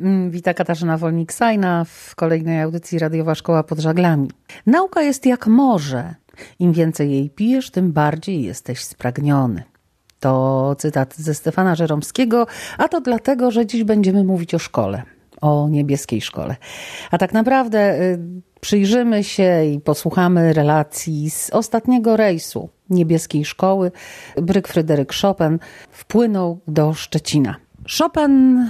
Mm, Wita Katarzyna Wolnik-Sajna w kolejnej audycji Radiowa Szkoła pod Żaglami. Nauka jest jak morze. Im więcej jej pijesz, tym bardziej jesteś spragniony. To cytat ze Stefana Żeromskiego, a to dlatego, że dziś będziemy mówić o szkole, o niebieskiej szkole. A tak naprawdę y, przyjrzymy się i posłuchamy relacji z ostatniego rejsu niebieskiej szkoły. Bryk Fryderyk Chopin wpłynął do Szczecina. Chopin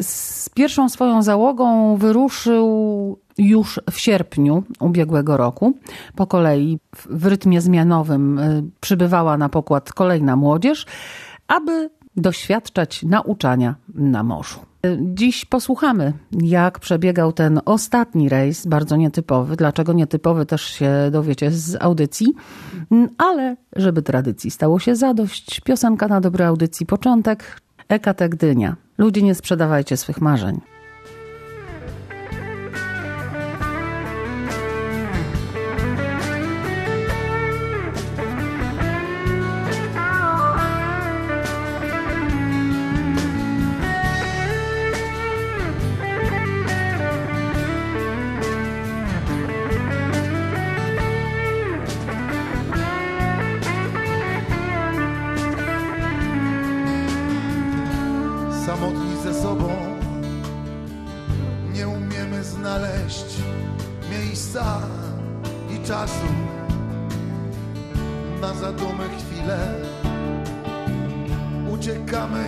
z pierwszą swoją załogą wyruszył już w sierpniu ubiegłego roku. Po kolei w rytmie zmianowym y, przybywała na pokład kolejna młodzież, aby doświadczać nauczania na morzu. Y, Dziś posłuchamy, jak przebiegał ten ostatni rejs, bardzo nietypowy. Dlaczego nietypowy, też się dowiecie z audycji. Ale żeby tradycji stało się zadość, piosenka na dobre audycji początek, Eka Gdynia. Ludzie, nie sprzedawajcie swych marzeń. Uciekamy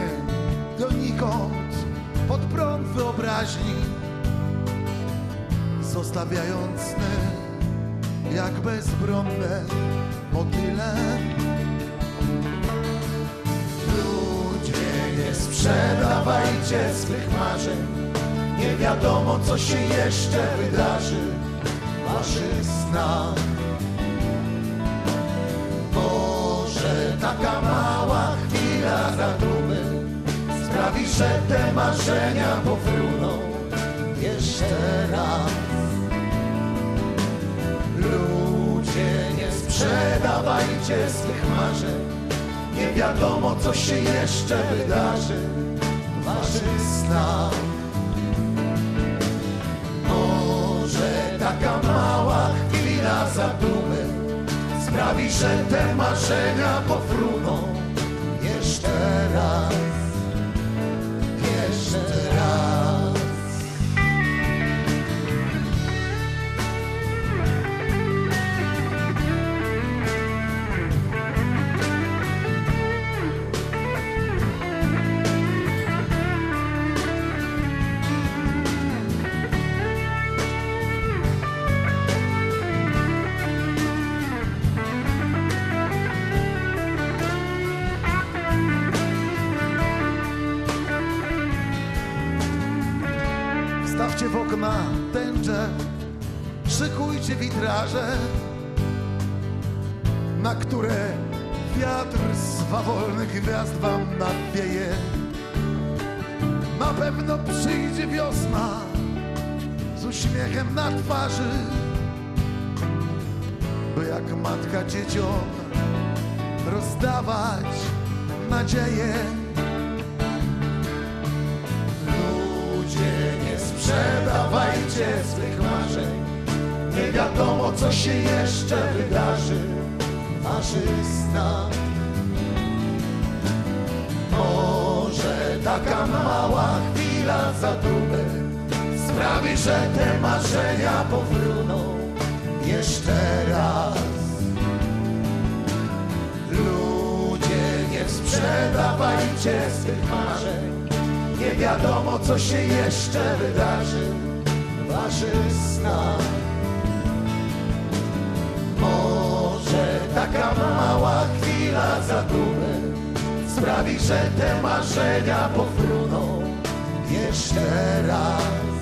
donikąd pod prąd wyobraźni, zostawiając sny jak bezbronne motyle. Ludzie, nie sprzedawajcie swych marzeń. Nie wiadomo, co się jeszcze wydarzy w waszych snach. Taka mała chwila zadumy sprawi, że te marzenia powrócą jeszcze raz. Ludzie, nie sprzedawajcie swych marzeń. Nie wiadomo, co się jeszcze wydarzy w waszych snach. Może taka mała chwila zadumy sprawi, że te marzenia powrócą jeszcze na które wiatr swawolnych gwiazd wam nawieje. Na pewno przyjdzie wiosna z uśmiechem na twarzy, by jak matka dzieciom rozdawać nadzieję. Ludzie, nie sprzedawajcie swych marzeń. Nie wiadomo, co się jeszcze wydarzy snach. Może taka mała chwila zadumy sprawi, że te marzenia powrócą jeszcze raz. Ludzie, nie sprzedawajcie swych marzeń. Nie wiadomo, co się jeszcze wydarzy w snach. Taka mała chwila zadumy sprawi, że te marzenia powrócą jeszcze raz.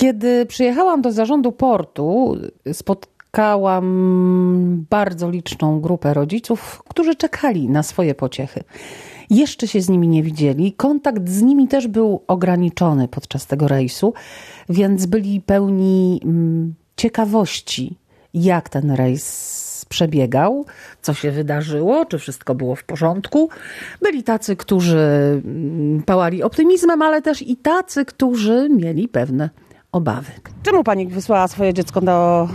Kiedy przyjechałam do zarządu portu, spotkałam bardzo liczną grupę rodziców, którzy czekali na swoje pociechy. Jeszcze się z nimi nie widzieli. Kontakt z nimi też był ograniczony podczas tego rejsu, więc byli pełni mm, ciekawości, jak ten rejs przebiegał, co się wydarzyło, czy wszystko było w porządku. Byli tacy, którzy mm, pałali optymizmem, ale też i tacy, którzy mieli pewne obawy. Czemu pani wysłała swoje dziecko do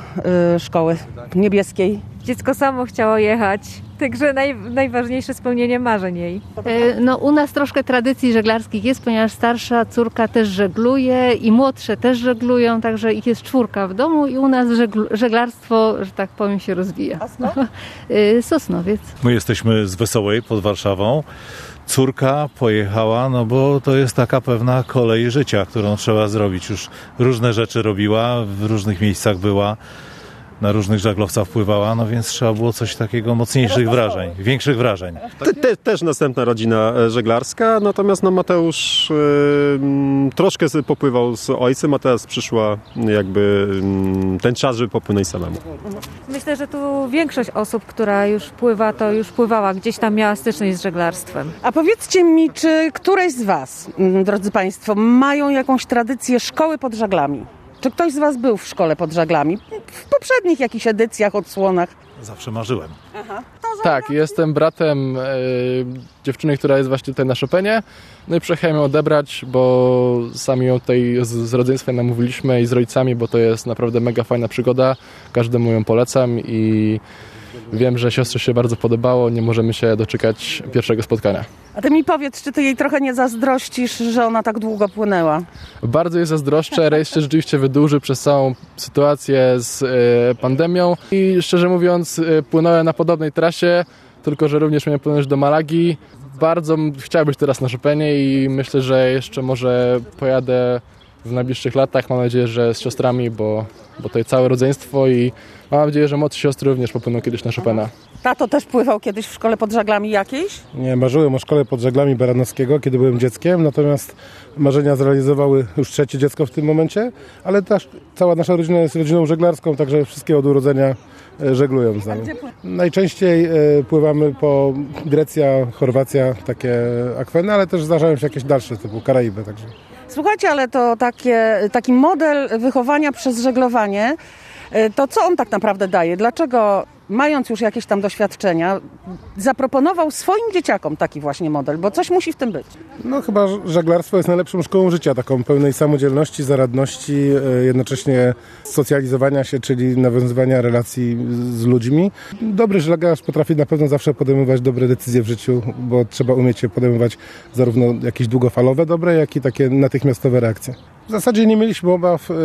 y, szkoły niebieskiej? Dziecko samo chciało jechać, także naj, najważniejsze spełnienie marzeń jej. E, No, u nas troszkę tradycji żeglarskich jest, ponieważ starsza córka też żegluje i młodsze też żeglują, także ich jest czwórka w domu i u nas żegl- żeglarstwo, że tak powiem, się rozwija. E, Sosnowiec. My jesteśmy z Wesołej pod Warszawą. Córka pojechała, no bo to jest taka pewna kolej życia, którą trzeba zrobić. Już różne rzeczy robiła, w różnych miejscach była, na różnych żaglowcach pływała, no więc trzeba było coś takiego mocniejszych wrażeń, większych wrażeń. Te, te, też następna rodzina e, żeglarska, natomiast no, Mateusz mm, troszkę popływał z ojcem, a teraz przyszła jakby mm, ten czas, żeby popłynąć samemu. Myślę, że tu większość osób, która już pływa, to już pływała, gdzieś tam miała styczność z żeglarstwem. A powiedzcie mi, czy któreś z was, mm, drodzy państwo, mają jakąś tradycję szkoły pod żaglami? Czy ktoś z was był w szkole pod żaglami? W poprzednich jakichś edycjach, odsłonach? Zawsze marzyłem. Tak, jestem bratem e, dziewczyny, która jest właśnie tutaj na Chopinie. No i przyjechałem ją odebrać, bo sami ją tutaj z, z rodzeństwem namówiliśmy i z rodzicami, bo to jest naprawdę mega fajna przygoda. Każdemu ją polecam i wiem, że siostrze się bardzo podobało. Nie możemy się doczekać pierwszego spotkania. A ty mi powiedz, czy ty jej trochę nie zazdrościsz, że ona tak długo płynęła? Bardzo jej zazdroszczę. Rejs się rzeczywiście wydłużył przez całą sytuację z e, pandemią i szczerze mówiąc e, płynąłem na podobnej trasie, tylko że również miałem płynąć do Malagi. Bardzo chciałbym być teraz na Chopinie i myślę, że jeszcze może pojadę w najbliższych latach. Mam nadzieję, że z siostrami, bo, bo to jest całe rodzeństwo i mam nadzieję, że młodsze siostry również popłyną kiedyś na Chopina. Tato też pływał kiedyś w szkole pod żaglami jakiejś? Nie, marzyłem o szkole pod żaglami Baranowskiego, kiedy byłem dzieckiem, natomiast marzenia zrealizowały już trzecie dziecko w tym momencie, ale też cała nasza rodzina jest rodziną żeglarską, także wszystkie od urodzenia e, żeglują z nami. Najczęściej e, pływamy po Grecja, Chorwacja, takie akweny, ale też zdarzają się jakieś dalsze typu Karaiby, także. Słuchajcie, ale to takie, taki model wychowania przez żeglowanie, y, to co on tak naprawdę daje? Dlaczego, mając już jakieś tam doświadczenia, zaproponował swoim dzieciakom taki właśnie model? Bo coś musi w tym być. No chyba żeglarstwo jest najlepszą szkołą życia, taką pełnej samodzielności, zaradności, e, jednocześnie socjalizowania się, czyli nawiązywania relacji z ludźmi. Dobry żeglarz potrafi na pewno zawsze podejmować dobre decyzje w życiu, bo trzeba umieć się podejmować zarówno jakieś długofalowe dobre, jak i takie natychmiastowe reakcje. W zasadzie nie mieliśmy obaw, e,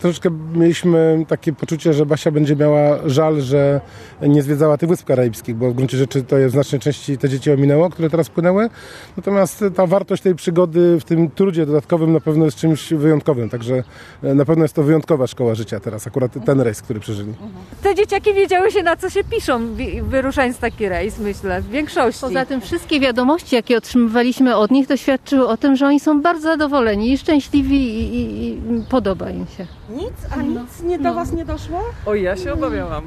troszeczkę mieliśmy takie poczucie, że Basia będzie miała żal, że nie zwiedzała tych Wysp Karaibskich, bo w gruncie rzeczy to je w znacznej części te dzieci ominęło, które teraz płynęły. Natomiast ta wartość tej przygody w tym trudzie dodatkowym na pewno jest czymś wyjątkowym, także e, na pewno jest to wyjątkowa szkoła życia teraz, akurat ten rejs, który przeżyli. Te dzieciaki wiedziały się, na co się piszą, wyruszając taki rejs, myślę, w większości. Poza tym wszystkie wiadomości, jakie otrzymywaliśmy od nich, to świadczyły o tym, że oni są bardzo zadowoleni i szczęśliwi i, i, i podoba im się. Nic? A nic nie do was nie doszło? Oj, ja się obawiałam.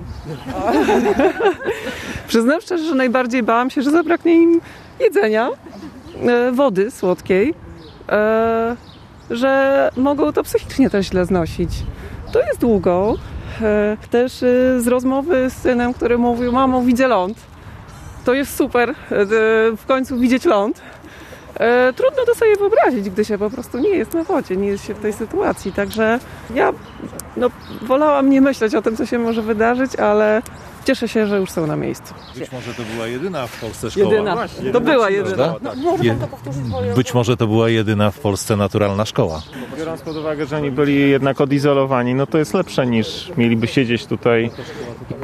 Przyznam szczerze, że najbardziej bałam się, że zabraknie im jedzenia, e, wody słodkiej, e, że mogą to psychicznie też źle znosić. To jest długo. E, też e, z rozmowy z synem, który mówił, mamo widzę ląd. To jest super, e, w końcu widzieć ląd. E, trudno to sobie wyobrazić, gdy się po prostu nie jest na wodzie, nie jest się w tej sytuacji. Także ja no, wolałam nie myśleć o tym, co się może wydarzyć, ale cieszę się, że już są na miejscu. Być może to była jedyna w Polsce szkoła. Jedyna. To była jedyna. Prawda? Je- Być może to była jedyna w Polsce naturalna szkoła. Biorąc pod uwagę, że oni byli jednak odizolowani, no to jest lepsze niż mieliby siedzieć tutaj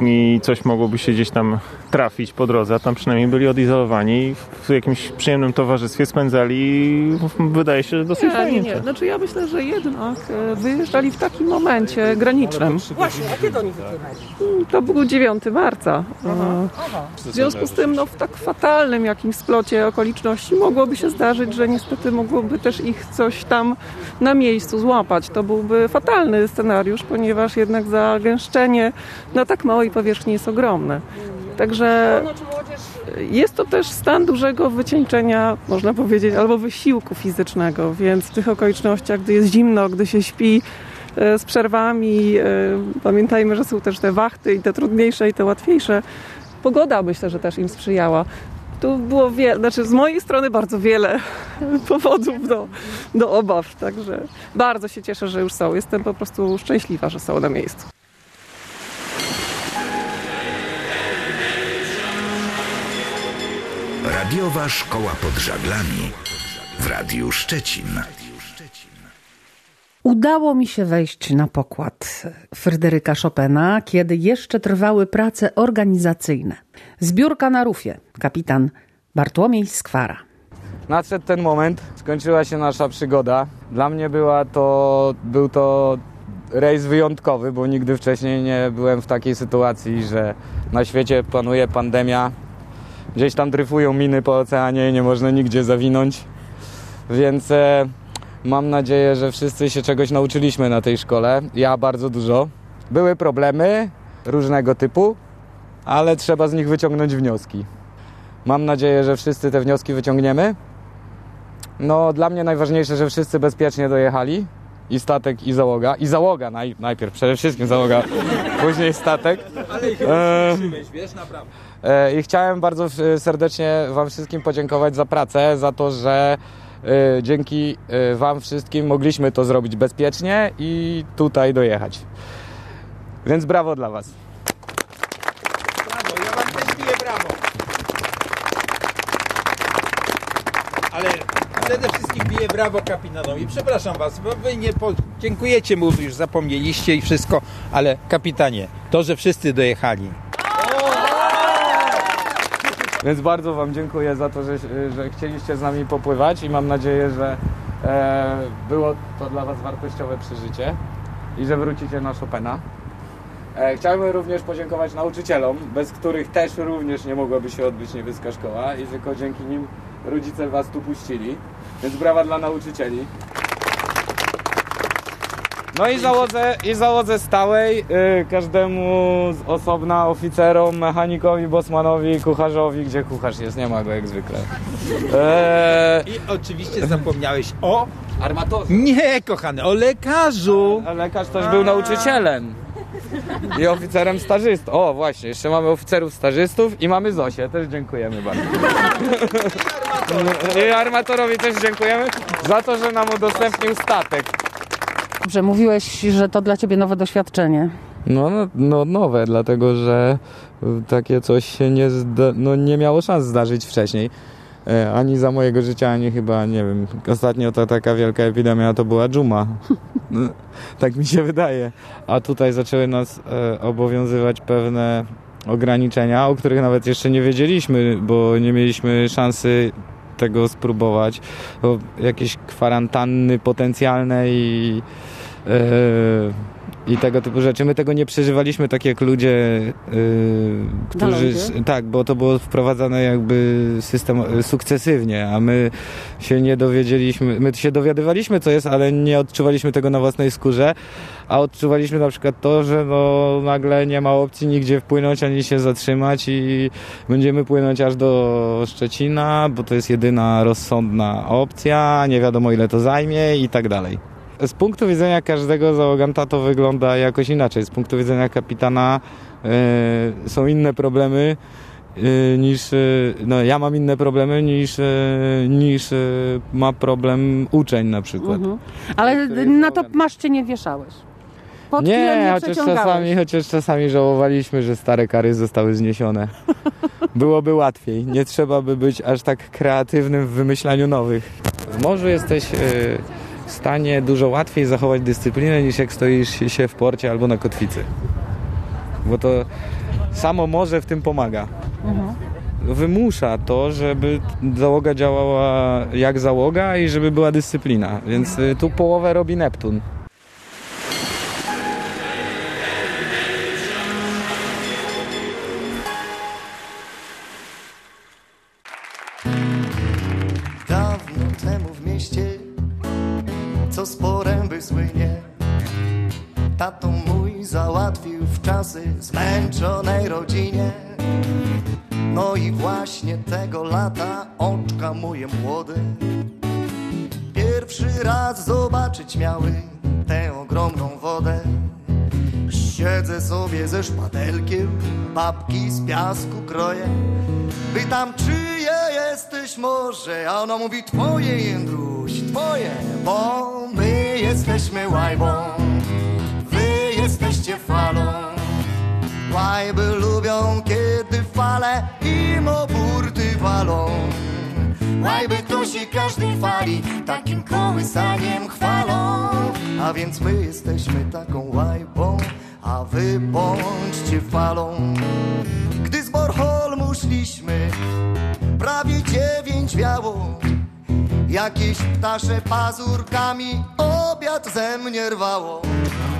i coś mogłoby się gdzieś tam trafić po drodze, a tam przynajmniej byli odizolowani i w jakimś przyjemnym towarzystwie spędzali i wydaje się, że dosyć Nie, fajnie. nie, nie. Znaczy ja myślę, że jednak e, wyjeżdżali w takim momencie granicznym. Właśnie, a kiedy oni wyjechali? To był 9 marca. E, W związku z tym, no, w tak fatalnym jakimś splocie okoliczności mogłoby się zdarzyć, że niestety mogłoby też ich coś tam na miejscu złapać. To byłby fatalny scenariusz, ponieważ jednak zagęszczenie na tak małej powierzchni jest ogromne. Także jest to też stan dużego wycieńczenia, można powiedzieć, albo wysiłku fizycznego, więc w tych okolicznościach, gdy jest zimno, gdy się śpi e, z przerwami, e, pamiętajmy, że są też te wachty i te trudniejsze i te łatwiejsze. Pogoda myślę, że też im sprzyjała. Tu było wiele, znaczy z mojej strony bardzo wiele powodów do, do obaw, także bardzo się cieszę, że już są. Jestem po prostu szczęśliwa, że są na miejscu. Radiowa Szkoła pod Żaglami w Radiu Szczecin. Udało mi się wejść na pokład Fryderyka Chopina, kiedy jeszcze trwały prace organizacyjne. Zbiórka na rufie. Kapitan Bartłomiej Skwara. Nadszedł ten moment, skończyła się nasza przygoda. Dla mnie była to, był to rejs wyjątkowy, bo nigdy wcześniej nie byłem w takiej sytuacji, że na świecie panuje pandemia. Gdzieś tam dryfują miny po oceanie i nie można nigdzie zawinąć. Więc e, mam nadzieję, że wszyscy się czegoś nauczyliśmy na tej szkole. Ja bardzo dużo. Były problemy różnego typu, ale trzeba z nich wyciągnąć wnioski. Mam nadzieję, że wszyscy te wnioski wyciągniemy. No, dla mnie najważniejsze, że wszyscy bezpiecznie dojechali. I statek, i załoga. I załoga naj, najpierw, przede wszystkim załoga, później statek. E, wiesz, naprawdę. E, I chciałem bardzo e, serdecznie Wam wszystkim podziękować za pracę, za to, że e, dzięki Wam wszystkim mogliśmy to zrobić bezpiecznie i tutaj dojechać. Więc brawo dla Was. Brawo, ja wam też biję brawo. Ale przede wszystkim biję brawo kapitanowi. Przepraszam was, bo wy nie po... dziękujecie mu, już zapomnieliście i wszystko, ale kapitanie, to, że wszyscy dojechali. Więc bardzo Wam dziękuję za to, że, że chcieliście z nami popływać i mam nadzieję, że e, było to dla Was wartościowe przeżycie i że wrócicie na Chopina. E, chciałbym również podziękować nauczycielom, bez których też również nie mogłaby się odbyć niebieska szkoła i tylko dzięki nim rodzice Was tu puścili. Więc brawa dla nauczycieli. No i załodze, i załodze stałej, y, każdemu z osobna, oficerom, mechanikowi, bosmanowi, kucharzowi, gdzie kucharz jest, nie ma go jak zwykle. Eee, I oczywiście zapomniałeś o... Armatorze. Nie, kochany, o lekarzu. A lekarz też był nauczycielem. I oficerem stażystą. O, właśnie, jeszcze mamy oficerów stażystów i mamy Zosię, też dziękujemy bardzo. I armatorowi też dziękujemy za to, że nam udostępnił statek. Dobrze, mówiłeś, że to dla ciebie nowe doświadczenie. No, no, no nowe, dlatego że y, takie coś się nie, no, nie miało szans zdarzyć wcześniej. E, Ani za mojego życia, ani chyba, nie wiem, ostatnio to taka wielka epidemia to była dżuma. No, tak mi się wydaje. A tutaj zaczęły nas e, obowiązywać pewne ograniczenia, o których nawet jeszcze nie wiedzieliśmy, bo nie mieliśmy szansy tego spróbować. Bo jakieś kwarantanny potencjalne i i tego typu rzeczy. My tego nie przeżywaliśmy tak jak ludzie, yy, którzy. Tak, bo to było wprowadzane jakby system y, sukcesywnie, a my się nie dowiedzieliśmy, my się dowiadywaliśmy co jest, ale nie odczuwaliśmy tego na własnej skórze, a odczuwaliśmy na przykład to, że no nagle nie ma opcji nigdzie wpłynąć ani się zatrzymać i będziemy płynąć aż do Szczecina, bo to jest jedyna rozsądna opcja, nie wiadomo ile to zajmie i tak dalej. Z punktu widzenia każdego załoganta to wygląda jakoś inaczej. Z punktu widzenia kapitana e, są inne problemy y, niż, y, no ja mam inne problemy niż, y, niż y, ma problem uczeń na przykład. Mhm. Ale na to maszcie nie wieszałeś. Pod Nie, nie chociaż czasami, chociaż czasami żałowaliśmy, że stare kary zostały zniesione. Byłoby łatwiej. Nie trzeba by być aż tak kreatywnym w wymyślaniu nowych. W morzu jesteś y, stanie dużo łatwiej zachować dyscyplinę niż jak stoisz się w porcie albo na kotwicy. Bo to samo morze w tym pomaga. Wymusza to, żeby załoga działała jak załoga i żeby była dyscyplina. Więc y, tu połowę robi Neptun. Lata oczka moje młode pierwszy raz zobaczyć miały tę ogromną wodę. Siedzę sobie ze szpatelkiem, babki z piasku kroję. Pytam, czyje jesteś może, a ona mówi twoje, Jędruś, twoje, bo my jesteśmy łajbą, wy jesteście falą. Łajby lubią, kiedy fale burty walą. Łajby to się każdej fali takim kołysaniem chwalą. A więc my jesteśmy taką łajbą, a wy bądźcie falą. Gdy z Bornholmu szliśmy, prawie dziewięć wiało. Jakieś ptasze pazurkami obiad ze mnie rwało.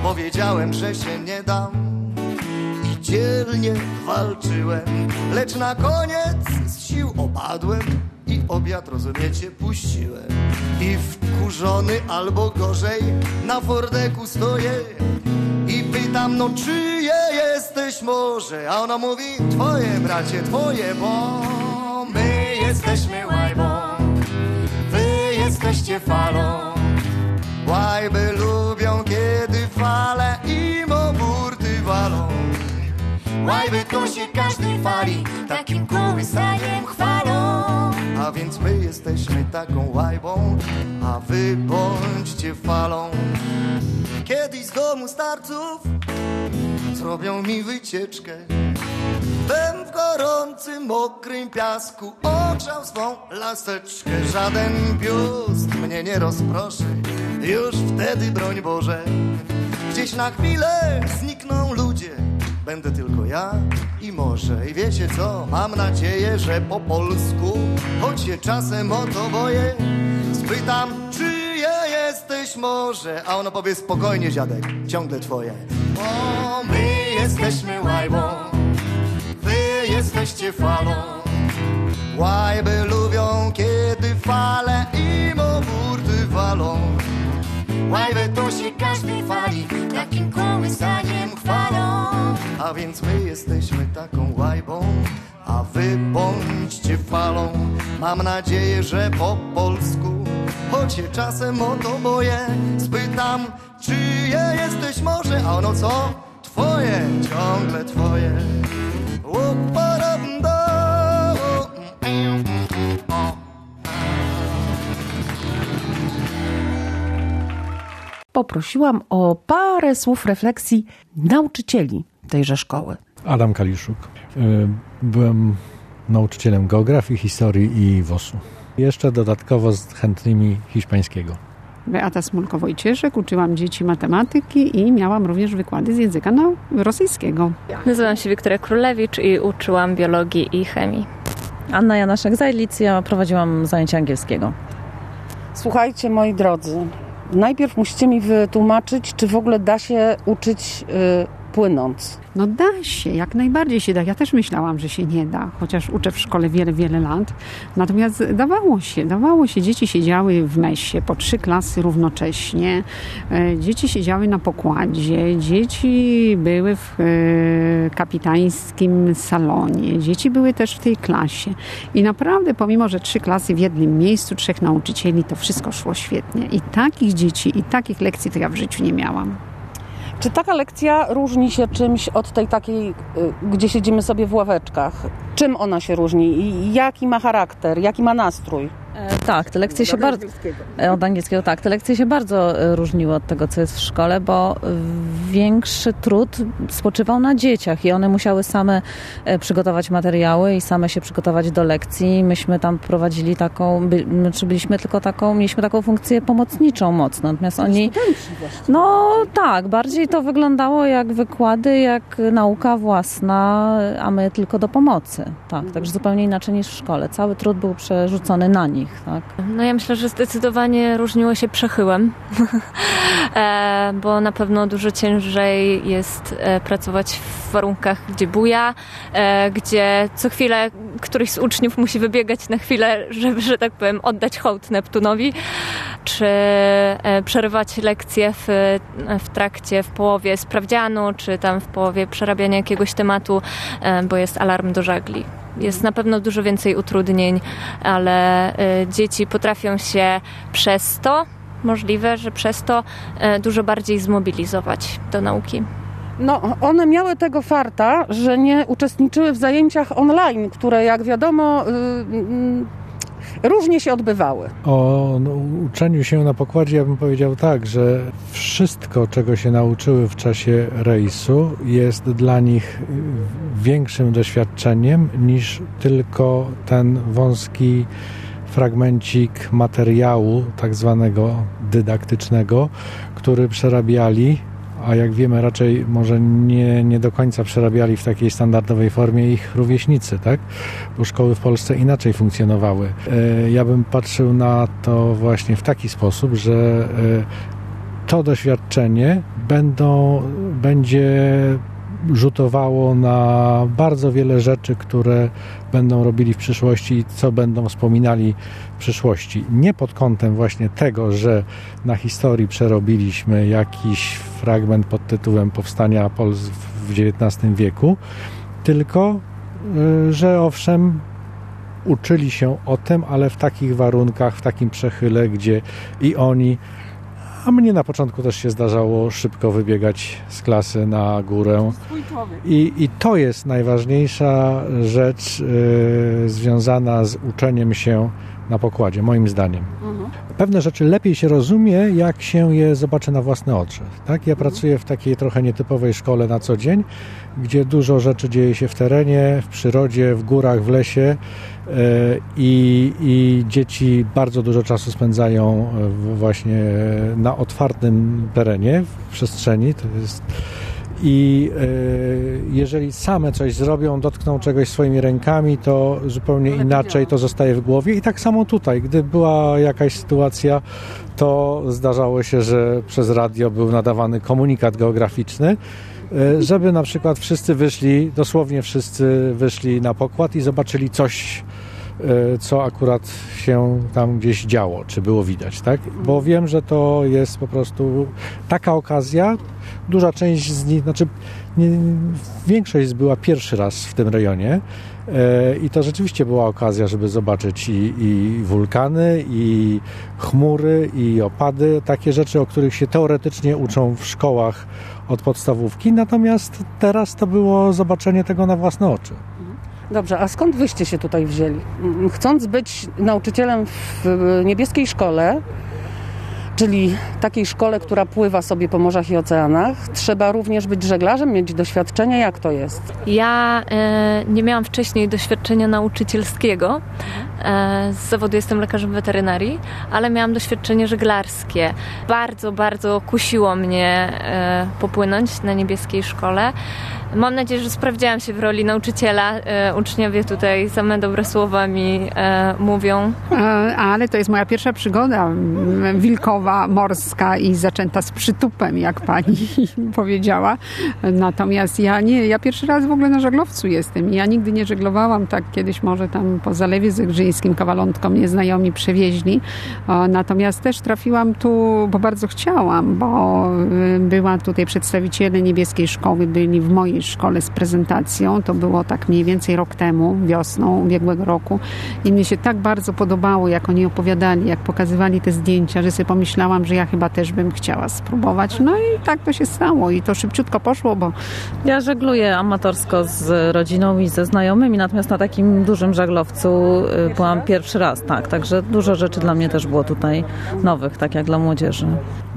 Powiedziałem, że się nie dam dzielnie walczyłem, lecz na koniec z sił opadłem i obiad, rozumiecie, puściłem. I wkurzony albo gorzej na fordeku stoję i pytam, no czyje jesteś może? A ona mówi, twoje bracie, twoje, bo my jesteśmy łajbą, wy jesteście falą. Łajby lubią, kiedy fale Łajby to się każdej fali takim kołysaniem chwalą. A więc my jesteśmy taką łajbą, a wy bądźcie falą. Kiedyś z domu starców zrobią mi wycieczkę. Bym w gorącym, mokrym piasku ogrzał swą laseczkę. Żaden biust mnie nie rozproszy, już wtedy broń Boże. Gdzieś na chwilę znikną ludzie, będę tylko ja i może. I wiecie co, mam nadzieję, że po polsku, choć się czasem o to boję, spytam, czyje jesteś może? A ono powie spokojnie, dziadek, ciągle twoje. Bo my jesteśmy łajbą, wy jesteście falą. Łajby lubią, kiedy fale im o burty walą. Łajby to się każdej fali takim kołysaniem chwalą. A więc my jesteśmy taką łajbą, a wy bądźcie falą. Mam nadzieję, że po polsku, choć się czasem o to boję, spytam, czyje jesteś może, a ono co? Twoje, ciągle twoje. Łup-pa-dam-do. Poprosiłam o parę słów refleksji nauczycieli tejże szkoły. Adam Kaliszuk. Y, Byłem nauczycielem geografii, historii i WOS-u. Jeszcze dodatkowo z chętnymi hiszpańskiego. Beata Smulko-Wojcieszek, uczyłam dzieci matematyki i miałam również wykłady z języka no, rosyjskiego. Nazywam się Wiktoria Królewicz i uczyłam biologii i chemii. Anna Janaszek-Zajlic, ja prowadziłam zajęcia angielskiego. Słuchajcie, moi drodzy, najpierw musicie mi wytłumaczyć, czy w ogóle da się uczyć y, płynąc. No da się, jak najbardziej się da. Ja też myślałam, że się nie da, chociaż uczę w szkole wiele, wiele lat. Natomiast dawało się, dawało się. Dzieci siedziały w mesie po trzy klasy równocześnie. E, Dzieci siedziały na pokładzie. Dzieci były w e, kapitańskim salonie. Dzieci były też w tej klasie. I naprawdę, pomimo, że trzy klasy w jednym miejscu, trzech nauczycieli, to wszystko szło świetnie. I takich dzieci, i takich lekcji to ja w życiu nie miałam. Czy taka lekcja różni się czymś od tej takiej, y, gdzie siedzimy sobie w ławeczkach? Czym ona się różni jaki ma charakter, jaki ma nastrój? E, tak, te lekcje się bardzo. Od angielskiego, tak. Te lekcje się bardzo e, różniły od tego, co jest w szkole, bo większy trud spoczywał na dzieciach i one musiały same e, przygotować materiały i same się przygotować do lekcji. Myśmy tam prowadzili taką, by, byliśmy tylko taką, mieliśmy taką funkcję pomocniczą mocno. Natomiast oni. No tak, bardziej to wyglądało jak wykłady, jak nauka własna, a my tylko do pomocy. Tak, także zupełnie inaczej niż w szkole. Cały trud był przerzucony na nich nich, tak? No ja myślę, że zdecydowanie różniło się przechyłem, e, bo na pewno dużo ciężej jest e, pracować w warunkach, gdzie buja, e, gdzie co chwilę któryś z uczniów musi wybiegać na chwilę, żeby, że tak powiem, oddać hołd Neptunowi, czy przerywać lekcje w, w trakcie, w połowie sprawdzianu, czy tam w połowie przerabiania jakiegoś tematu, bo jest alarm do żagli. Jest na pewno dużo więcej utrudnień, ale y, dzieci potrafią się przez to, możliwe, że przez to y, dużo bardziej zmobilizować do nauki. No, one miały tego farta, że nie uczestniczyły w zajęciach online, które jak wiadomo yy, różnie się odbywały. O no, uczeniu się na pokładzie ja bym powiedział tak, że wszystko, czego się nauczyły w czasie rejsu, jest dla nich większym doświadczeniem niż tylko ten wąski fragmencik materiału, tak zwanego dydaktycznego, który przerabiali a jak wiemy raczej może nie, nie do końca przerabiali w takiej standardowej formie ich rówieśnicy, tak? Bo szkoły w Polsce inaczej funkcjonowały. E, ja bym patrzył na to właśnie w taki sposób, że e, to doświadczenie będą, będzie rzutowało na bardzo wiele rzeczy, które będą robili w przyszłości i co będą wspominali w przyszłości. Nie pod kątem właśnie tego, że na historii przerobiliśmy jakiś fragment pod tytułem Powstania Polski w XIX wieku, tylko y, że owszem, uczyli się o tym, ale w takich warunkach, w takim przechyle, gdzie i oni a mnie na początku też się zdarzało szybko wybiegać z klasy na górę. I, i to jest najważniejsza rzecz yy, związana z uczeniem się na pokładzie, moim zdaniem. Pewne rzeczy lepiej się rozumie, jak się je zobaczy na własne oczy. Tak? Ja pracuję w takiej trochę nietypowej szkole na co dzień, gdzie dużo rzeczy dzieje się w terenie, w przyrodzie, w górach, w lesie e, i, i dzieci bardzo dużo czasu spędzają właśnie na otwartym terenie, w przestrzeni. To jest i e, jeżeli same coś zrobią, dotkną czegoś swoimi rękami, to zupełnie inaczej to zostaje w głowie. I tak samo tutaj, gdy była jakaś sytuacja, to zdarzało się, że przez radio był nadawany komunikat geograficzny, e, żeby na przykład wszyscy wyszli, dosłownie wszyscy wyszli na pokład i zobaczyli coś, co akurat się tam gdzieś działo, czy było widać, tak? Bo wiem, że to jest po prostu taka okazja, duża część z nich, znaczy nie, większość była pierwszy raz w tym rejonie e, i to rzeczywiście była okazja, żeby zobaczyć i, i wulkany, i chmury, i opady, takie rzeczy, o których się teoretycznie uczą w szkołach od podstawówki, natomiast teraz to było zobaczenie tego na własne oczy. Dobrze, a skąd wyście się tutaj wzięli? Chcąc być nauczycielem w niebieskiej szkole, czyli takiej szkole, która pływa sobie po morzach i oceanach, trzeba również być żeglarzem, mieć doświadczenie. Jak to jest? Ja e, nie miałam wcześniej doświadczenia nauczycielskiego. E, z zawodu jestem lekarzem weterynarii, ale miałam doświadczenie żeglarskie. Bardzo, bardzo kusiło mnie e, popłynąć na niebieskiej szkole. Mam nadzieję, że sprawdziłam się w roli nauczyciela. E, uczniowie tutaj same dobre słowa mi e, mówią. E, ale to jest moja pierwsza przygoda wilkowa, morska i zaczęta z przytupem, jak pani powiedziała. Natomiast ja nie, ja pierwszy raz w ogóle na żaglowcu jestem. Ja nigdy nie żeglowałam tak kiedyś może tam po Zalewie Zegrzyńskim kawalątką mnie znajomi przewieźli. Natomiast też trafiłam tu, bo bardzo chciałam, bo była tutaj przedstawiciele niebieskiej szkoły, byli w mojej szkole z prezentacją. To było tak mniej więcej rok temu, wiosną ubiegłego roku. I mnie się tak bardzo podobało, jak oni opowiadali, jak pokazywali te zdjęcia, że sobie pomyślałam, że ja chyba też bym chciała spróbować. No i tak to się stało i to szybciutko poszło, bo... Ja żegluję amatorsko z rodziną i ze znajomymi, natomiast na takim dużym żaglowcu y, byłam pierwszy raz, tak. Także dużo rzeczy dla mnie też było tutaj nowych, tak jak dla młodzieży.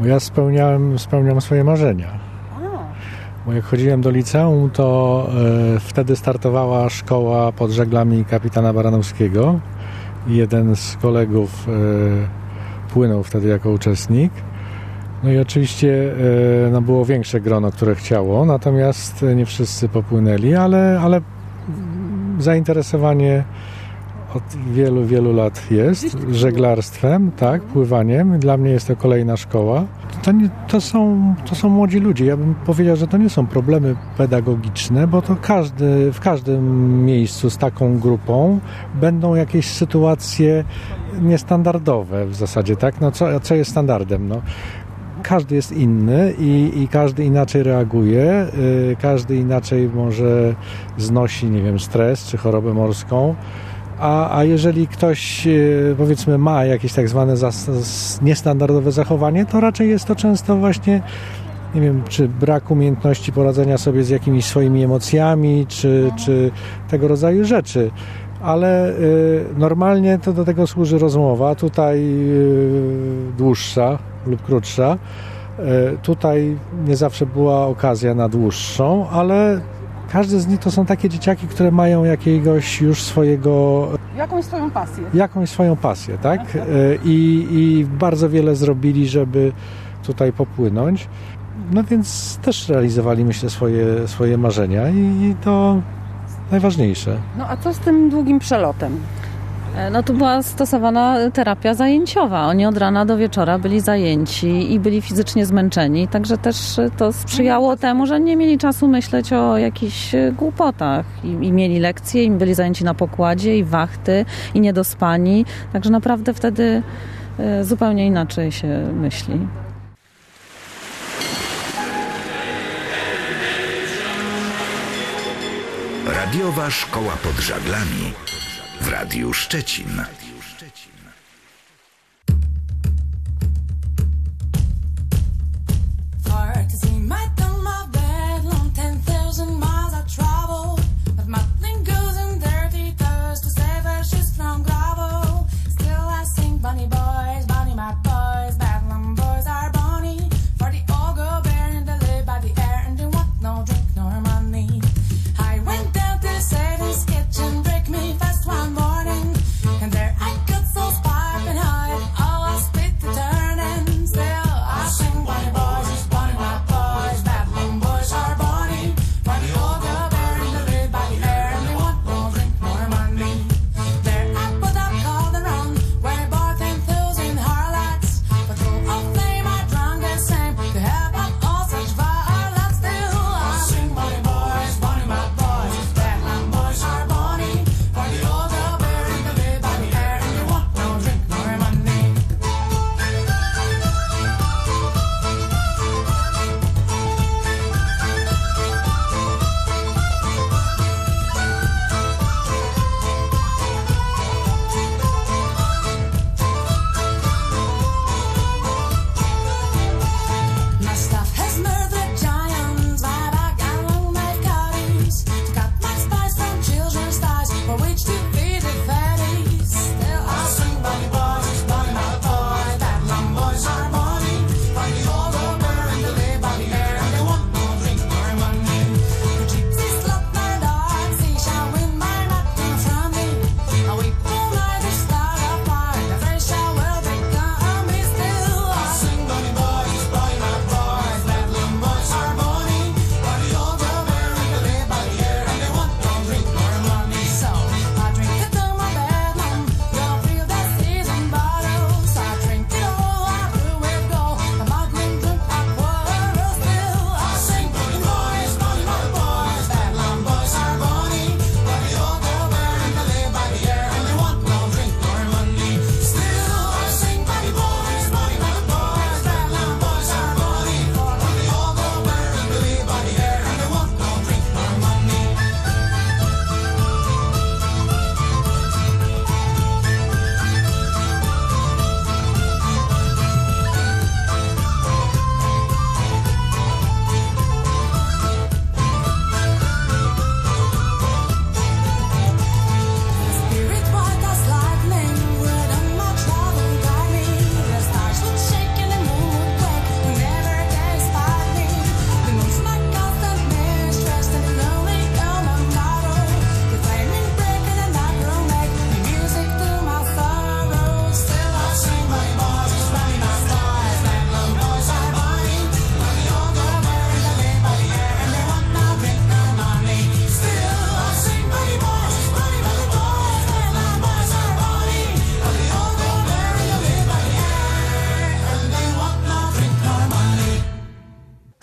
Ja spełniałem, spełniam swoje marzenia. Bo jak chodziłem do liceum, to e, wtedy startowała szkoła pod żeglami kapitana Baranowskiego. Jeden z kolegów e, płynął wtedy jako uczestnik. No i oczywiście e, no było większe grono, które chciało, natomiast nie wszyscy popłynęli, ale, ale zainteresowanie od wielu, wielu lat jest żeglarstwem, tak, pływaniem. Dla mnie jest to kolejna szkoła. To, nie, to, są, to są młodzi ludzie. Ja bym powiedział, że to nie są problemy pedagogiczne, bo to każdy, w każdym miejscu z taką grupą będą jakieś sytuacje niestandardowe w zasadzie, tak? No co, co jest standardem? No, każdy jest inny i, i każdy inaczej reaguje, yy, każdy inaczej może znosi, nie wiem, stres czy chorobę morską. A, a jeżeli ktoś yy, powiedzmy ma jakieś tak zwane niestandardowe zachowanie, to raczej jest to często właśnie nie wiem, czy brak umiejętności poradzenia sobie z jakimiś swoimi emocjami, czy, czy tego rodzaju rzeczy. Ale y, normalnie to do tego służy rozmowa, tutaj y, dłuższa lub krótsza. Y, tutaj nie zawsze była okazja na dłuższą, ale każdy z nich to są takie dzieciaki, które mają jakiegoś już swojego Jakąś swoją pasję. jakąś swoją pasję, tak? I, I bardzo wiele zrobili, żeby tutaj popłynąć. No więc też realizowali, myślę, swoje, swoje marzenia i, i to najważniejsze. No a co z tym długim przelotem? No tu była stosowana terapia zajęciowa. Oni od rana do wieczora byli zajęci i byli fizycznie zmęczeni, także też to sprzyjało temu, że nie mieli czasu myśleć o jakichś głupotach i, i mieli lekcje, i byli zajęci na pokładzie i wachty i niedospani, także naprawdę wtedy e, zupełnie inaczej się myśli. Radiowa Szkoła pod Żaglami w Radiu Szczecin.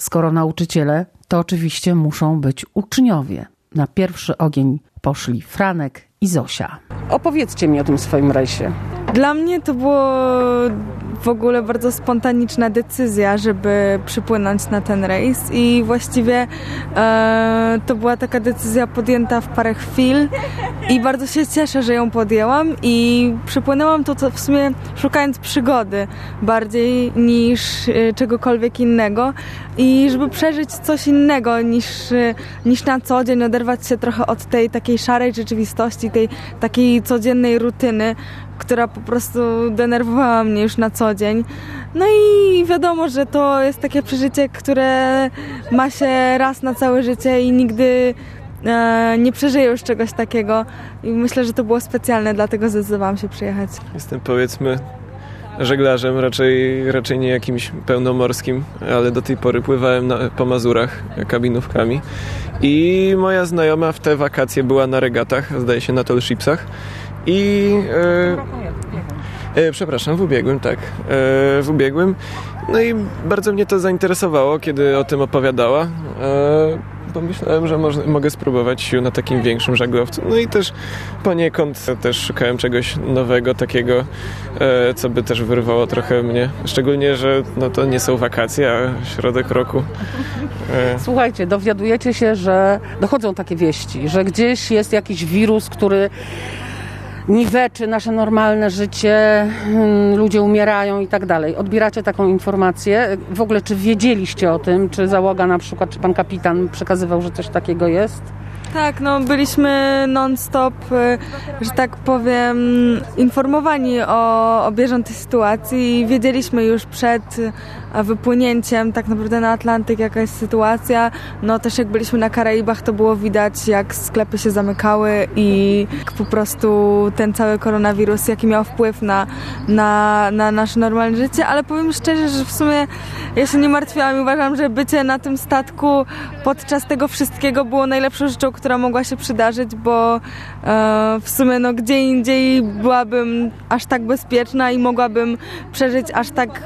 Skoro nauczyciele, to oczywiście muszą być uczniowie. Na pierwszy ogień poszli Franek i Zosia. Opowiedzcie mi o tym swoim rejsie. Dla mnie to było w ogóle bardzo spontaniczna decyzja, żeby przypłynąć na ten rejs i właściwie e, to była taka decyzja podjęta w parę chwil i bardzo się cieszę, że ją podjęłam i przypłynęłam to, to w sumie szukając przygody bardziej niż e, czegokolwiek innego i żeby przeżyć coś innego niż, e, niż na co dzień, oderwać się trochę od tej takiej szarej rzeczywistości, tej takiej codziennej rutyny, która po prostu denerwowała mnie już na co dzień. No i wiadomo, że to jest takie przeżycie, które ma się raz na całe życie i nigdy e, nie przeżyję już czegoś takiego. I myślę, że to było specjalne, dlatego zdecydowałam się przyjechać. Jestem powiedzmy żeglarzem, raczej, raczej nie jakimś pełnomorskim, ale do tej pory pływałem na, po Mazurach kabinówkami i moja znajoma w te wakacje była na regatach, zdaje się na tall shipsach i e, e, przepraszam, w ubiegłym, tak, e, w ubiegłym. No i bardzo mnie to zainteresowało, kiedy o tym opowiadała. Pomyślałem, że może, mogę spróbować sił na takim większym żaglowcu. No i też poniekąd też szukałem czegoś nowego, takiego, e, co by też wyrwało trochę mnie. Szczególnie, że no to nie są wakacje, a środek roku. E, Słuchajcie, dowiadujecie się, że dochodzą takie wieści, że gdzieś jest jakiś wirus, który niweczy nasze normalne życie, mm, ludzie umierają i tak dalej. Odbieracie taką informację. W ogóle, czy wiedzieliście o tym? Czy załoga na przykład, czy pan kapitan przekazywał, że coś takiego jest? Tak, no byliśmy non-stop, y, że tak powiem, informowani o, o bieżącej sytuacji i wiedzieliśmy już przed wypłynięciem tak naprawdę na Atlantyk jaka jest sytuacja. No też jak byliśmy na Karaibach to było widać jak sklepy się zamykały i po prostu ten cały koronawirus jaki miał wpływ na, na, na nasze normalne życie, ale powiem szczerze, że w sumie ja się nie martwiłam i uważam, że bycie na tym statku podczas tego wszystkiego było najlepszą rzeczą, która mogła się przydarzyć, bo e, w sumie no, gdzie indziej byłabym aż tak bezpieczna i mogłabym przeżyć aż tak e,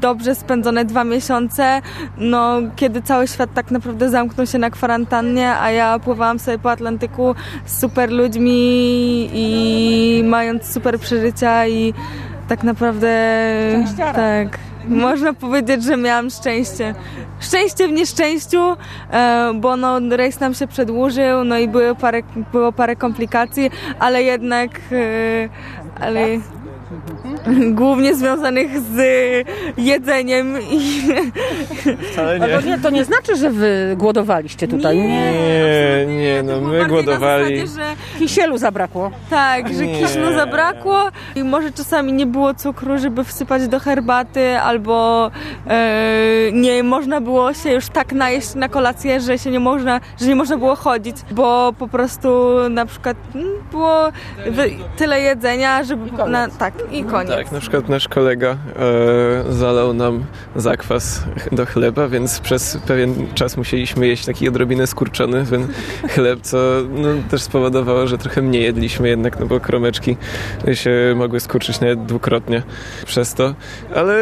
dobrze spędzone dwa miesiące, no, kiedy cały świat tak naprawdę zamknął się na kwarantannie, a ja pływałam sobie po Atlantyku z super ludźmi i mając super przeżycia i tak naprawdę tak. Można powiedzieć, że miałam szczęście. Szczęście w nieszczęściu, e, bo no, rejs nam się przedłużył, no i były parę, było parę komplikacji, ale jednak e, ale głównie związanych z jedzeniem i Wcale nie. Nie, to nie znaczy, że wy głodowaliście tutaj. Nie, nie, no my głodowali. Kisielu zabrakło. Tak, że Nie. kisznu zabrakło i może czasami nie było cukru, żeby wsypać do herbaty, albo e, nie można było się już tak najeść na kolację, że się nie można, że nie można było chodzić, bo po prostu na przykład mm, było tyle jedzenia, żeby na, tak i koniec. Tak, na przykład nasz kolega e, zalał nam zakwas do chleba, więc przez pewien czas musieliśmy jeść taki odrobinę skurczony ten chleb, co no, też spowodowało, że trochę mniej jedliśmy jednak, no bo kromeczki się mogły skurczyć nawet dwukrotnie przez to, ale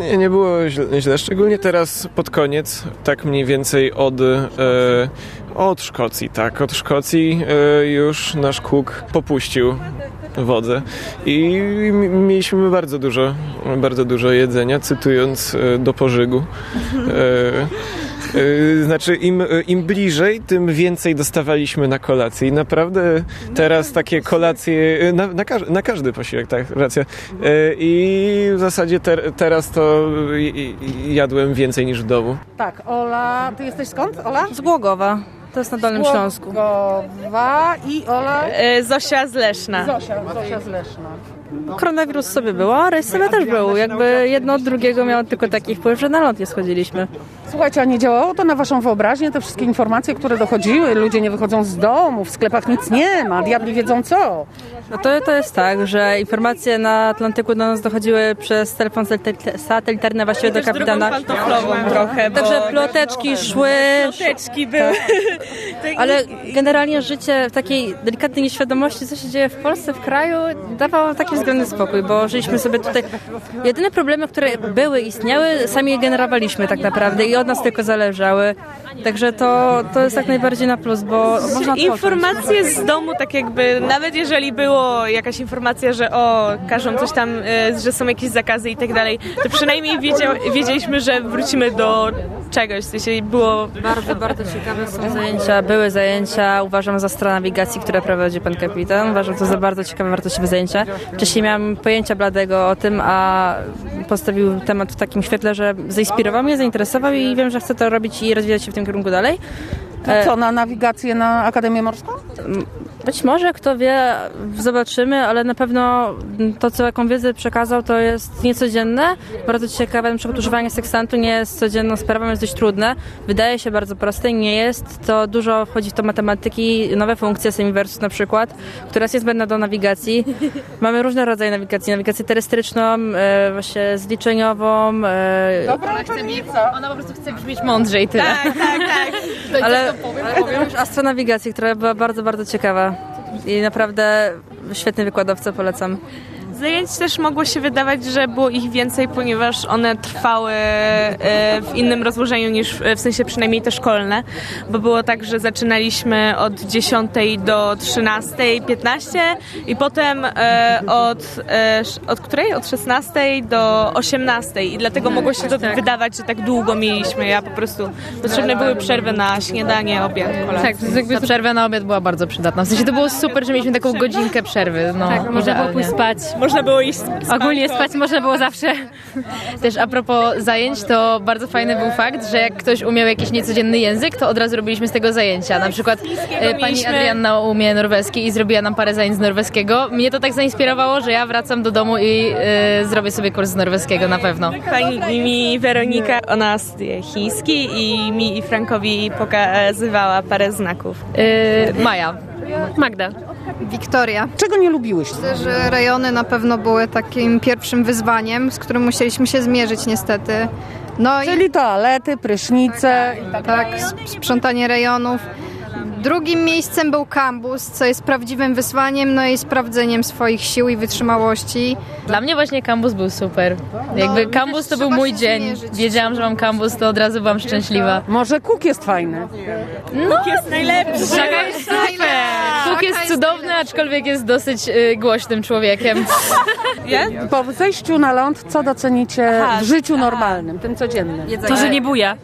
nie, nie było źle, źle, szczególnie teraz pod koniec, tak mniej więcej od, e, od Szkocji, tak, od Szkocji e, już nasz kuk popuścił wodę i mieliśmy bardzo dużo, bardzo dużo jedzenia, cytując e, do pożygu. E, e, Znaczy, im, im bliżej, tym więcej dostawaliśmy na kolację. I naprawdę teraz takie kolacje, na, na, każ- na każdy posiłek, tak, racja. I w zasadzie ter, teraz to jadłem więcej niż w domu. Tak, Ola, ty jesteś skąd, Ola? Z Głogowa. To jest na Dolnym Śląsku. Głogowa i Ola? E, Zosia z Leszna. Zosia, Zosia z Leszna. Koronawirus sobie był, a rejs sobie też był. Jakby jedno od drugiego miało tylko taki wpływ, że na ląd nie schodziliśmy. Słuchajcie, a nie działało to na waszą wyobraźnię? Te wszystkie informacje, które dochodziły, ludzie nie wychodzą z domu, w sklepach nic nie ma, diabli wiedzą co. No to, to jest tak, że informacje na Atlantyku do nas dochodziły przez telefon satel- satelitarny właściwie do kapitana. pantoflową trochę, bo- Także ploteczki szły. Ploteczki były. ale generalnie życie w takiej delikatnej nieświadomości, co się dzieje w Polsce, w kraju, dawało taki względny spokój, bo żyliśmy sobie tutaj. Jedyne problemy, które były, istniały, sami je generowaliśmy tak naprawdę i od nas tylko zależały. Także to, to jest jak najbardziej na plus, bo można Informacje z domu, tak jakby, nawet jeżeli było jakaś informacja, że o, każą coś tam, e, że są jakieś zakazy i tak dalej, to przynajmniej wiedział, wiedzieliśmy, że wrócimy do czegoś, w sensie było... Bardzo, bardzo ciekawe są zajęcia, były zajęcia, uważam za stronę nawigacji, które prowadzi pan kapitan. Uważam to za bardzo ciekawe, wartościowe zajęcia. Wcześniej miałam pojęcia bladego o tym, a postawił temat w takim świetle, że zainspirował mnie, zainteresował i wiem, że chcę to robić i rozwijać się w tym kierunku dalej. To co, na nawigację na Akademię Morską? Być może, kto wie, zobaczymy, ale na pewno to, co jaką wiedzę przekazał, to jest niecodzienne, bardzo ciekawe. Na przykład używanie sekstantu nie jest codzienną sprawą, jest dość trudne. Wydaje się bardzo proste, nie jest. To dużo wchodzi w to matematyki, nowe funkcje, semiversus na przykład, która jest niezbędna do nawigacji. Mamy różne rodzaje nawigacji. Nawigację terestryczną, e, właśnie zliczeniową. E, Dobra, ona chce, mieć, ona po prostu chce brzmieć mądrzej tyle. Tak, tak, tak. ale, ale powiem już astronawigację, która była bardzo, bardzo ciekawa. I naprawdę świetny wykładowca, polecam. Zajęć też mogło się wydawać, że było ich więcej, ponieważ one trwały e, w innym rozłożeniu niż w sensie przynajmniej te szkolne, bo było tak, że zaczynaliśmy od 10 do 13.15 i potem e, od, e, od której? Od 16 do 18 i dlatego mogło się to wydawać, że tak długo mieliśmy. Ja po prostu potrzebne były przerwy na śniadanie, obiad, kolację. Tak, jakby przerwa na obiad była bardzo przydatna. W sensie to było super, że mieliśmy taką godzinkę przerwy. No, Tak, można było pójść spać. Można było iść spać. Ogólnie spać można było zawsze. Też a propos zajęć, to bardzo fajny był fakt, że jak ktoś umiał jakiś niecodzienny język, to od razu robiliśmy z tego zajęcia. Na przykład e, pani Adrianna umie norweski i zrobiła nam parę zajęć z norweskiego. Mnie to tak zainspirowało, że ja wracam do domu i e, zrobię sobie kurs z norweskiego na pewno. Pani mi Weronika, ona studiuje chiński i mi i Frankowi pokazywała parę znaków. E, Maja. Magda. Wiktoria. Czego nie lubiłeś? Myślę, że rejony na pewno były takim pierwszym wyzwaniem, z którym musieliśmy się zmierzyć niestety. No Czyli toalety, prysznice. i tak, s- sprzątanie rejonów. Drugim miejscem był kambus, co jest prawdziwym wyzwaniem, no i sprawdzeniem swoich sił i wytrzymałości. Dla mnie właśnie kambus był super. Jakby kambus to był mój dzień. Wiedziałam, że mam kambus, to od razu byłam szczęśliwa. Może kuk jest fajny. No, jest najlepszy. Szaka jest super. Kuk jest cudowny, aczkolwiek jest dosyć y, głośnym człowiekiem. Po zejściu na ląd, co docenicie Aha, w życiu normalnym, tym codziennym? To, że nie buja.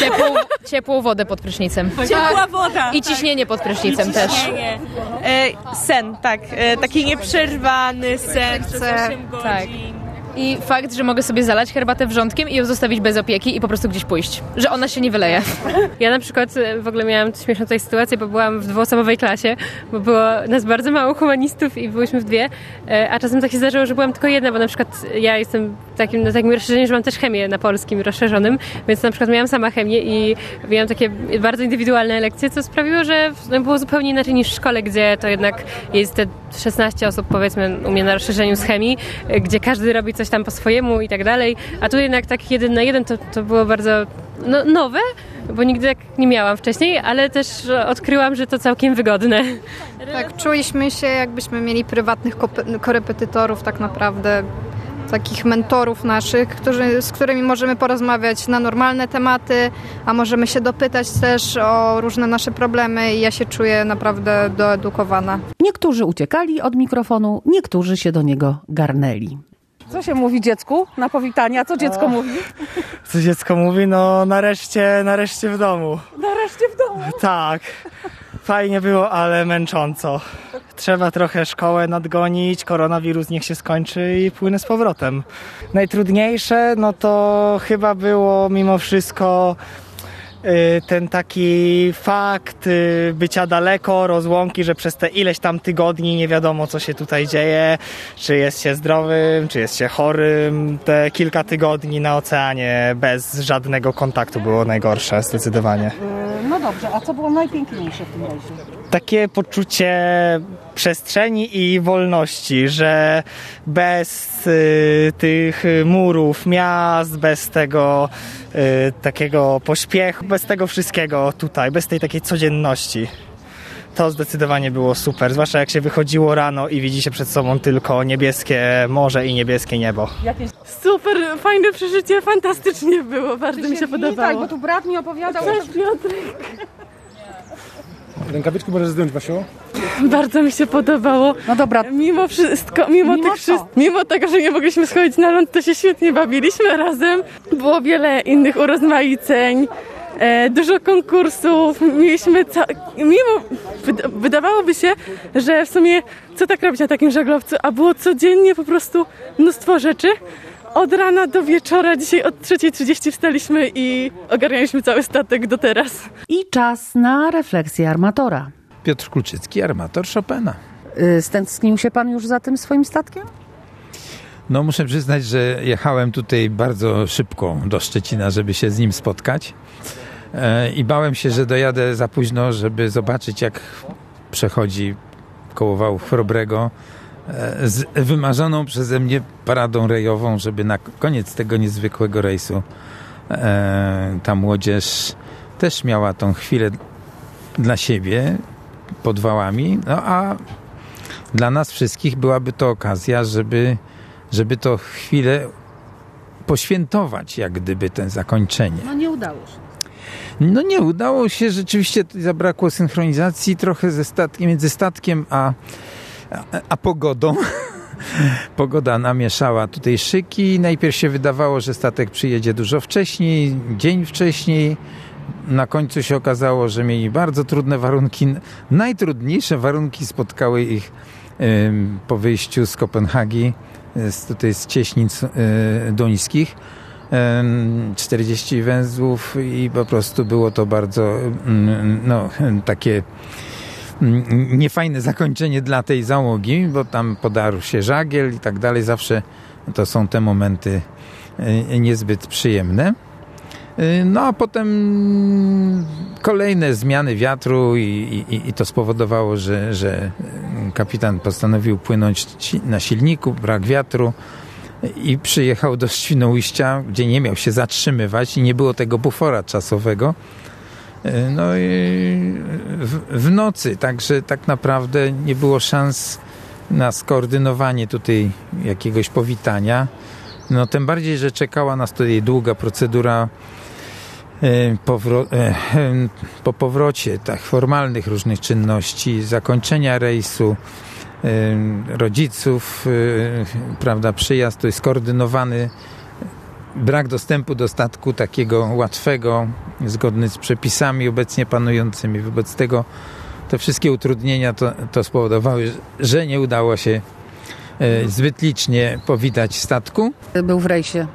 Ciepłą, ciepłą wodę pod prysznicem. Ciepła woda. I ciśnienie pod prysznicem też. ciśnienie. E, sen, tak. E, taki nieprzerwany sen przez 8 godzin. Tak. I fakt, że mogę sobie zalać herbatę wrzątkiem i ją zostawić bez opieki i po prostu gdzieś pójść. Że ona się nie wyleje. Ja na przykład e, w ogóle miałam śmieszną tutaj sytuację, bo byłam w dwuosobowej klasie, bo było nas bardzo mało humanistów i byłyśmy w dwie, e, a czasem tak się zdarzyło, że byłam tylko jedna, bo na przykład ja jestem takim, na takim rozszerzeniu, że mam też chemię na polskim rozszerzonym, więc na przykład miałam sama chemię i miałam takie bardzo indywidualne lekcje, co sprawiło, że no, było zupełnie inaczej niż w szkole, gdzie to jednak jest te 16 osób powiedzmy u mnie na rozszerzeniu z chemii, e, gdzie każdy robi coś tam po swojemu i tak dalej, a tu jednak tak jeden na jeden to, to było bardzo no, nowe, bo nigdy tak nie miałam wcześniej, ale też odkryłam, że to całkiem wygodne. Tak, czuliśmy się jakbyśmy mieli prywatnych korepetytorów tak naprawdę, takich mentorów naszych, którzy, z którymi możemy porozmawiać na normalne tematy, a możemy się dopytać też o różne nasze problemy i ja się czuję naprawdę doedukowana. Niektórzy uciekali od mikrofonu, niektórzy się do niego garnęli. Co się mówi dziecku na powitania? Co dziecko O. mówi? Co dziecko mówi? No nareszcie, nareszcie w domu. Nareszcie w domu. Tak. Fajnie było, ale męcząco. Trzeba trochę szkołę nadgonić, koronawirus niech się skończy i płynę z powrotem. Najtrudniejsze, no to chyba było mimo wszystko ten taki fakt y, bycia daleko, rozłąki, że przez te ileś tam tygodni nie wiadomo co się tutaj dzieje, czy jest się zdrowym, czy jest się chorym. Te kilka tygodni na oceanie bez żadnego kontaktu było najgorsze, zdecydowanie. No dobrze, a co było najpiękniejsze w tym razie? Takie poczucie przestrzeni i wolności, że bez y, tych murów miast, bez tego y, takiego pośpiechu, bez tego wszystkiego tutaj, bez tej takiej codzienności. To zdecydowanie było super, zwłaszcza jak się wychodziło rano i widzi się przed sobą tylko niebieskie morze i niebieskie niebo. Super, fajne przeżycie, fantastycznie było, bardzo mi się podobało. Tak, bo tu brat mi opowiadał. Cześć Piotrek. Rękawiczki możesz zdjąć, Basiu? Bardzo mi się podobało. No dobra. Mimo wszystko, mimo, Mimo tych mimo tego, że nie mogliśmy schodzić na ląd, to się świetnie bawiliśmy razem. Było wiele innych urozmaiceń. E, dużo konkursów, mieliśmy, ca- mimo, wyda- wydawałoby się, że w sumie co tak robić na takim żaglowcu, a było codziennie po prostu mnóstwo rzeczy. Od rana do wieczora, dzisiaj od 3.30 wstaliśmy i ogarnialiśmy cały statek do teraz. I czas na refleksję armatora. Piotr Kulczycki, armator Chopina. Y, Stęsknił się pan już za tym swoim statkiem? No muszę przyznać, że jechałem tutaj bardzo szybko do Szczecina, żeby się z nim spotkać. E, I bałem się, że dojadę za późno, żeby zobaczyć, jak przechodzi koło wałów Chrobrego z wymarzoną przeze mnie paradą rejową, żeby na koniec tego niezwykłego rejsu e, ta młodzież też miała tą chwilę dla siebie pod wałami, no a dla nas wszystkich byłaby to okazja, żeby, żeby to chwilę poświętować, jak gdyby ten zakończenie. No nie udało się. No nie udało się, rzeczywiście zabrakło synchronizacji trochę ze statkiem, między statkiem a, a, pogodą. Pogoda namieszała tutaj szyki. Najpierw się wydawało, że statek przyjedzie dużo wcześniej, dzień wcześniej. Na końcu się okazało, że mieli bardzo trudne warunki. Najtrudniejsze warunki spotkały ich po wyjściu z Kopenhagi, z, tutaj z Cieśnic y, Duńskich. Ym, 40 węzłów i po prostu było to bardzo no, takie niefajne zakończenie dla tej załogi, bo tam podarł się żagiel i tak dalej. Zawsze to są te momenty y, niezbyt przyjemne. Y, No a potem kolejne zmiany wiatru i, i, i to spowodowało, że, że kapitan postanowił płynąć na silniku, brak wiatru i przyjechał do Świnoujścia, gdzie nie miał się zatrzymywać i nie było tego bufora czasowego. Y, No i w, w nocy, także tak naprawdę nie było szans na skoordynowanie tutaj jakiegoś powitania. No tym bardziej, że czekała nas tutaj długa procedura e, powro- e, po powrocie tak formalnych różnych czynności, zakończenia rejsu, rodziców, e, prawda, przyjazd, to jest skoordynowany brak dostępu do statku takiego łatwego, zgodny z przepisami obecnie panującymi. Wobec tego te wszystkie utrudnienia to, to spowodowały, że nie udało się e, zbyt licznie powitać statku. Był w rejsie.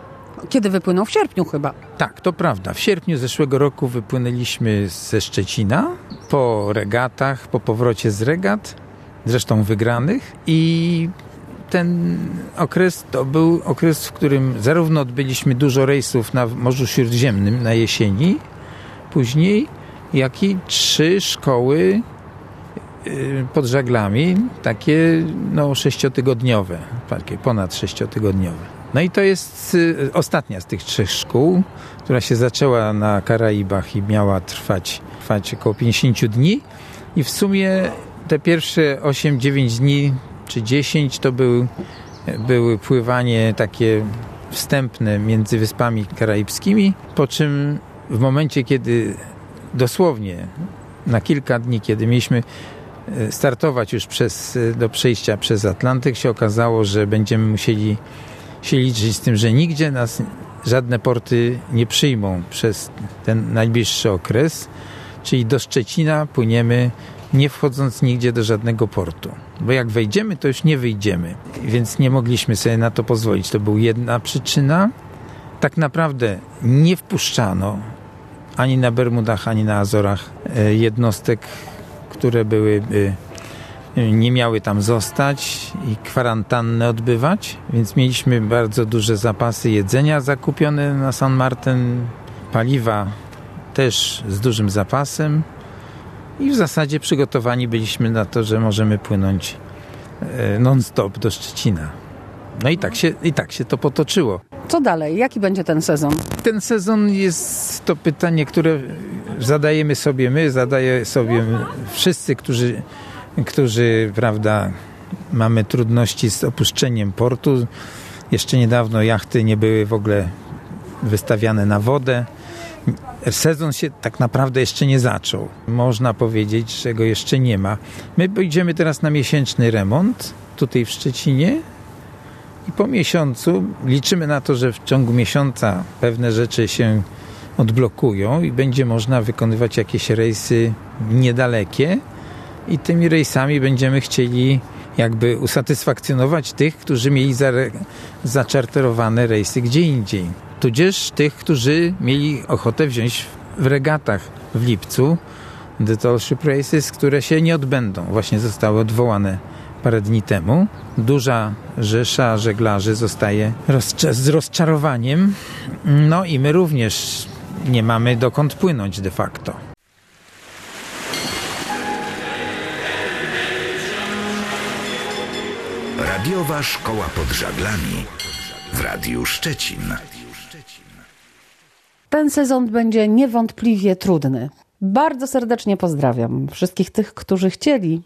Kiedy wypłynął? W sierpniu chyba. Tak, to prawda. W sierpniu zeszłego roku wypłynęliśmy ze Szczecina po regatach, po powrocie z regat, zresztą wygranych i ten okres to był okres, w którym zarówno odbyliśmy dużo rejsów na Morzu Śródziemnym na jesieni, później, jak i trzy szkoły y, pod żaglami, takie no, sześciotygodniowe, takie ponad sześciotygodniowe. No i to jest y, ostatnia z tych trzech szkół, która się zaczęła na Karaibach i miała trwać, trwać około 50 dni i w sumie te pierwsze 8-9 dni czy 10 to był, były pływanie takie wstępne między wyspami karaibskimi, po czym w momencie, kiedy dosłownie na kilka dni, kiedy mieliśmy e, startować już przez, e, do przejścia przez Atlantyk, się okazało, że będziemy musieli się liczyć z tym, że nigdzie nas żadne porty nie przyjmą przez ten najbliższy okres, czyli do Szczecina płyniemy nie wchodząc nigdzie do żadnego portu. Bo jak wejdziemy, to już nie wyjdziemy. Więc nie mogliśmy sobie na to pozwolić. To była jedna przyczyna. Tak naprawdę nie wpuszczano ani na Bermudach, ani na Azorach e, jednostek, które byłyby e, nie miały tam zostać i kwarantannę odbywać, więc mieliśmy bardzo duże zapasy jedzenia zakupione na San Martin, paliwa też z dużym zapasem i w zasadzie przygotowani byliśmy na to, że możemy płynąć e, non-stop do Szczecina. No i tak, się, i tak się to potoczyło. Co dalej? Jaki będzie ten sezon? Ten sezon jest to pytanie, które zadajemy sobie my, zadaje sobie wszyscy, którzy, którzy prawda, mamy trudności z opuszczeniem portu. Jeszcze niedawno jachty nie były w ogóle wystawiane na wodę. Sezon się tak naprawdę jeszcze nie zaczął. Można powiedzieć, że go jeszcze nie ma. My pójdziemy teraz na miesięczny remont tutaj w Szczecinie i po miesiącu liczymy na to, że w ciągu miesiąca pewne rzeczy się odblokują i będzie można wykonywać jakieś rejsy niedalekie i tymi rejsami będziemy chcieli jakby usatysfakcjonować tych, którzy mieli zare- zaczarterowane rejsy gdzie indziej. Tudzież tych, którzy mieli ochotę wziąć w regatach w lipcu The Tall Ship Races, które się nie odbędą. Właśnie zostały odwołane parę dni temu. Duża rzesza żeglarzy zostaje rozcza- z rozczarowaniem. No i my również nie mamy dokąd płynąć de facto. Radiowa Szkoła pod Żaglami w Radiu Szczecin. Ten sezon będzie niewątpliwie trudny. Bardzo serdecznie pozdrawiam wszystkich tych, którzy chcieli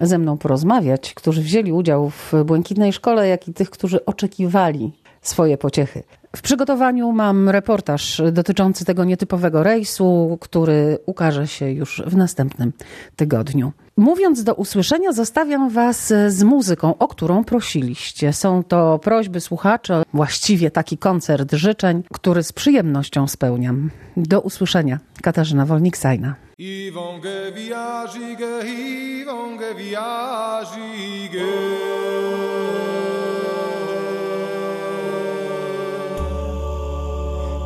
ze mną porozmawiać, którzy wzięli udział w Błękitnej Szkole, jak i tych, którzy oczekiwali swoje pociechy. W przygotowaniu mam reportaż dotyczący tego nietypowego rejsu, który ukaże się już w następnym tygodniu. Mówiąc do usłyszenia, zostawiam Was z muzyką, o którą prosiliście. Są to prośby słuchaczy, właściwie taki koncert życzeń, który z przyjemnością spełniam. Do usłyszenia. Katarzyna Wolnik-Sajna.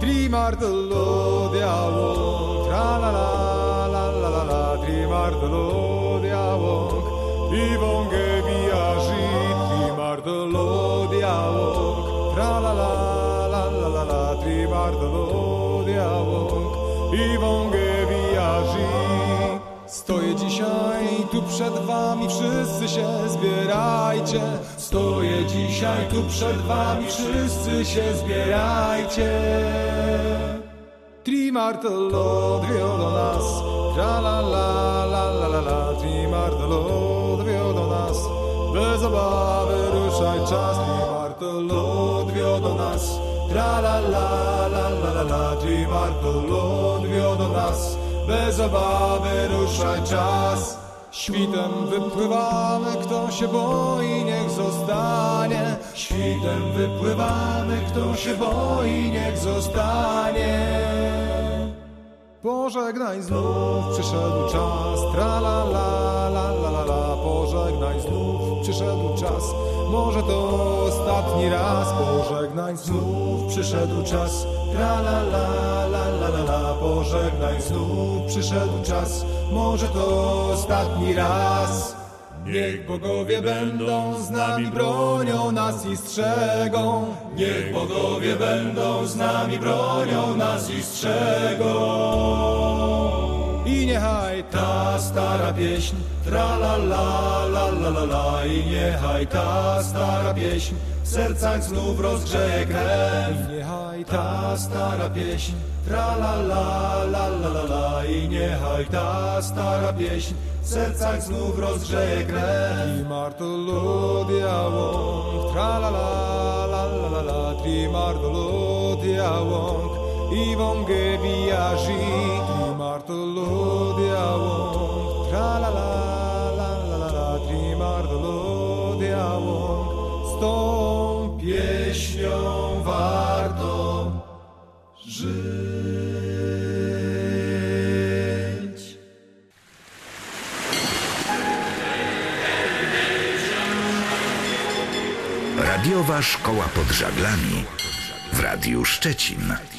Trimartello diavol, tra la la przed wami, wszyscy się zbierajcie. Stoję dzisiaj tu przed wami, wszyscy się zbierajcie. Trimartello dwie do nas, tra la la la la la la. Bez obawy ruszaj czas. Trimartello dwie do nas, tra la la la la la la. Trimartello dwie do nas, bez obawy ruszaj czas. Świtem wypływamy, kto się boi, niech zostanie. Świtem wypływamy, kto się boi, niech zostanie. Pożegnaj znów, przyszedł czas, tra la la la la la. Pożegnaj znów, przyszedł czas, może to ostatni raz. Pożegnaj znów, przyszedł czas, tra la la la la la la. Pożegnaj znów, przyszedł czas, może to ostatni raz. Niech bogowie będą z nami, bronią nas i strzegą. Niech bogowie będą z nami, bronią nas i strzegą. I niechaj ta stara pieśń, tra la la la la la la. I niechaj ta stara pieśń w sercach znów rozgrzeje krew. I niechaj ta stara pieśń, tra la la la la la la. I niechaj ta stara pieśń w sercach znów rozgrzeje krew. I martolo diałąg, tra la la la la la la. Tri martolo diałąg, i wągę viagi. Z tą pieśnią żyć. Radiowa Szkoła pod Żaglami w Radiu Szczecin.